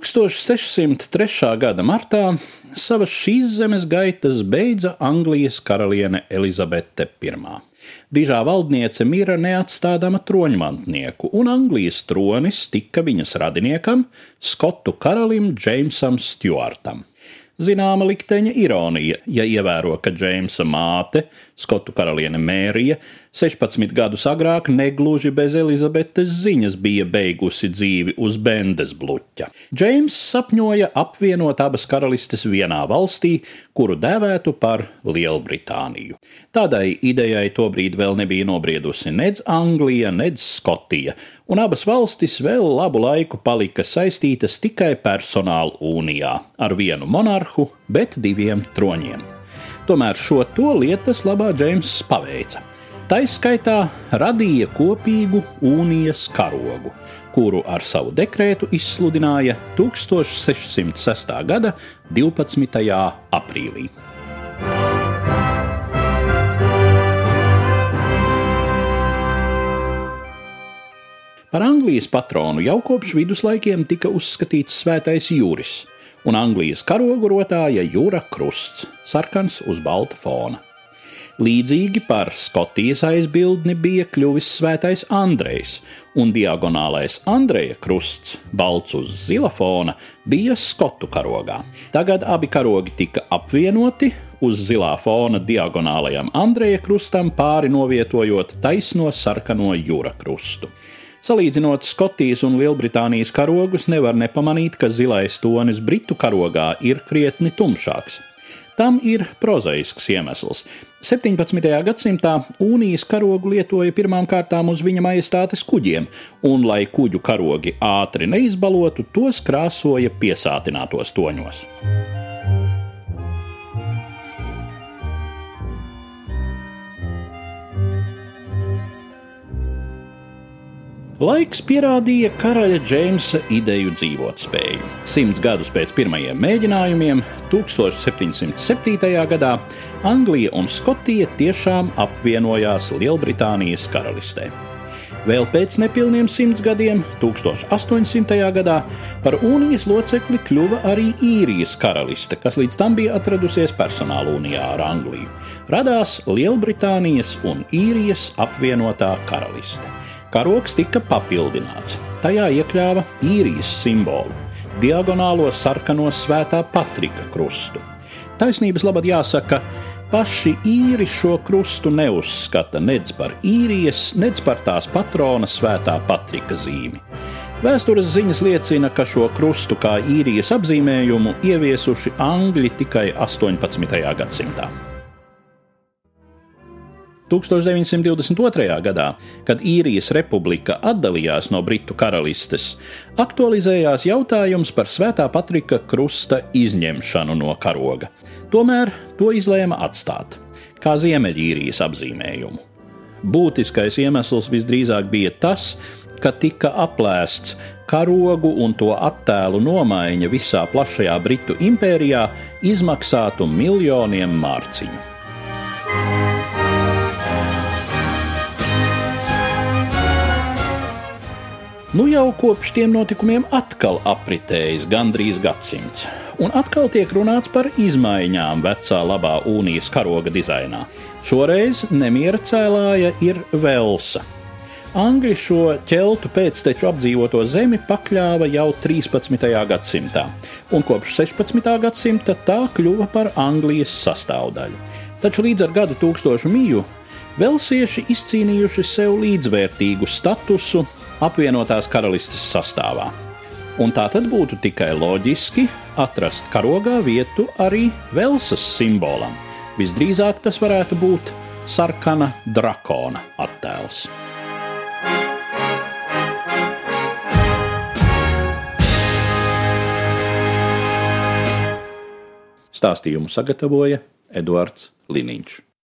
1603. gada martā savas šīs zemes gaitas beidza Anglijas karaliene Elizabete I. Dižā valdniece mira neatstādama troņmantnieku, un Anglijas tronis tika viņas radiniekam, Skotu karalim Džeimsam Stjuartam. Zināma likteņa ironija, ja ievēro, ka Džeimsa māte, Skotu karaliene Mērija, 16 gadus agrāk negluži bez Elizabetes ziņas bija beigusi dzīvi uz Bendes bluķa. Džeims sapņoja apvienot abas karalistes vienā valstī, kuru dēvētu par Lielbritāniju. Tādai idejai tobrīd vēl nebija nobriedusi nedz Anglija, nedz Skotija, un abas valstis vēl labu laiku palika saistītas tikai personāla unijā ar vienu monarhu, bet diviem troņiem. Tomēr šo to lietas labā Džeims paveica. Taiskaitā radīja kopīgu unijas karogu, kuru ar savu dekrētu izsludināja 1606. gada 12. aprīlī. Par Anglijas patronu jau kopš viduslaikiem tika uzskatīts svētais jūris, un Anglijas karogu rotāja jūra krusts, sarkans uz balta fona. Līdzīgi par Skotijas aizbildni bija kļuvis svētais Andrejs, un diagonālais Andreja krusts, balts uz zila fona, bija Skotu karogā. Tagad abi karogi tika apvienoti, uz zilā fona diagonālajam Andreja krustam pāri novietojot taisno sarkano jūra krustu. Salīdzinot Skotijas un Lielbritānijas karogus, nevar nepamanīt, ka zilais tonis Britu karogā ir krietni tumšāks. Tam ir prozaisks iemesls. 17. gadsimtā Unijas karogu lietoja pirmām kārtām uz viņa majestātes kuģiem, un, lai kuģu karogi ātri neizbalotu, tos krāsoja piesātinātos toņos. Laiks pierādīja karaļa Džeimsa ideju dzīvotspēju. Simts gadus pēc pirmajiem mēģinājumiem, 1707. gadā, Anglija un Skotija tiešām apvienojās Lielbritānijas karalistē. Vēl pēc nepilniem simts gadiem, 1800. gadā, par unijas locekli kļuva arī īrijas karaliste, kas līdz tam bija atradusies personāla unijā ar Angliju. Radās Lielbritānijas un īrijas apvienotā karaliste. Karoks tika papildināts. Tajā iekļāva īrijas simbolu - diagonālo sarkano svētā Patrika krustu. Taisnības labad jāsaka, paši īri šo krustu neuzskata nec par īrijas, nec par tās patrona svētā Patrika zīmi. Vēstures ziņas liecina, ka šo krustu kā īrijas apzīmējumu ieviesuši Angļi tikai 18. gadsimtā. 1922. gadā, kad īrijas republika atdalījās no Britu karalistes, aktualizējās jautājums par Svētā Patrika krusta izņemšanu no karoga. Tomēr to izlēma atstāt, kā Ziemeļīrijas apzīmējumu. Būtiskais iemesls visdrīzāk bija tas, ka tika aplēsts karogu un to attēlu nomaiņa visā plašajā Britu impērijā izmaksātu miljoniem mārciņu. Nu jau kopš tiem notikumiem atkal apritējis gandrīz gadsimts, un atkal tiek runāts par izmaiņām vecā labā unijas karoga dizainā. Šoreiz nemiera cēlāja ir Velsa. Angļi šo ķeltu pēcteču apdzīvoto zemi pakļāva jau 13. gadsimtā, un kopš 16. gadsimta tā kļuva par Anglijas sastāvdaļu. Taču līdz ar gadu tūkstošu mīju Velsieši izcīnījuši sev līdzvērtīgu statusu apvienotās karalistes sastāvā. Un tā tad būtu tikai loģiski atrast karogā vietu arī Velsas simbolam. Visdrīzāk tas varētu būt sarkana drakona attēls. Stāstījumu sagatavoja Eduards Liniņš.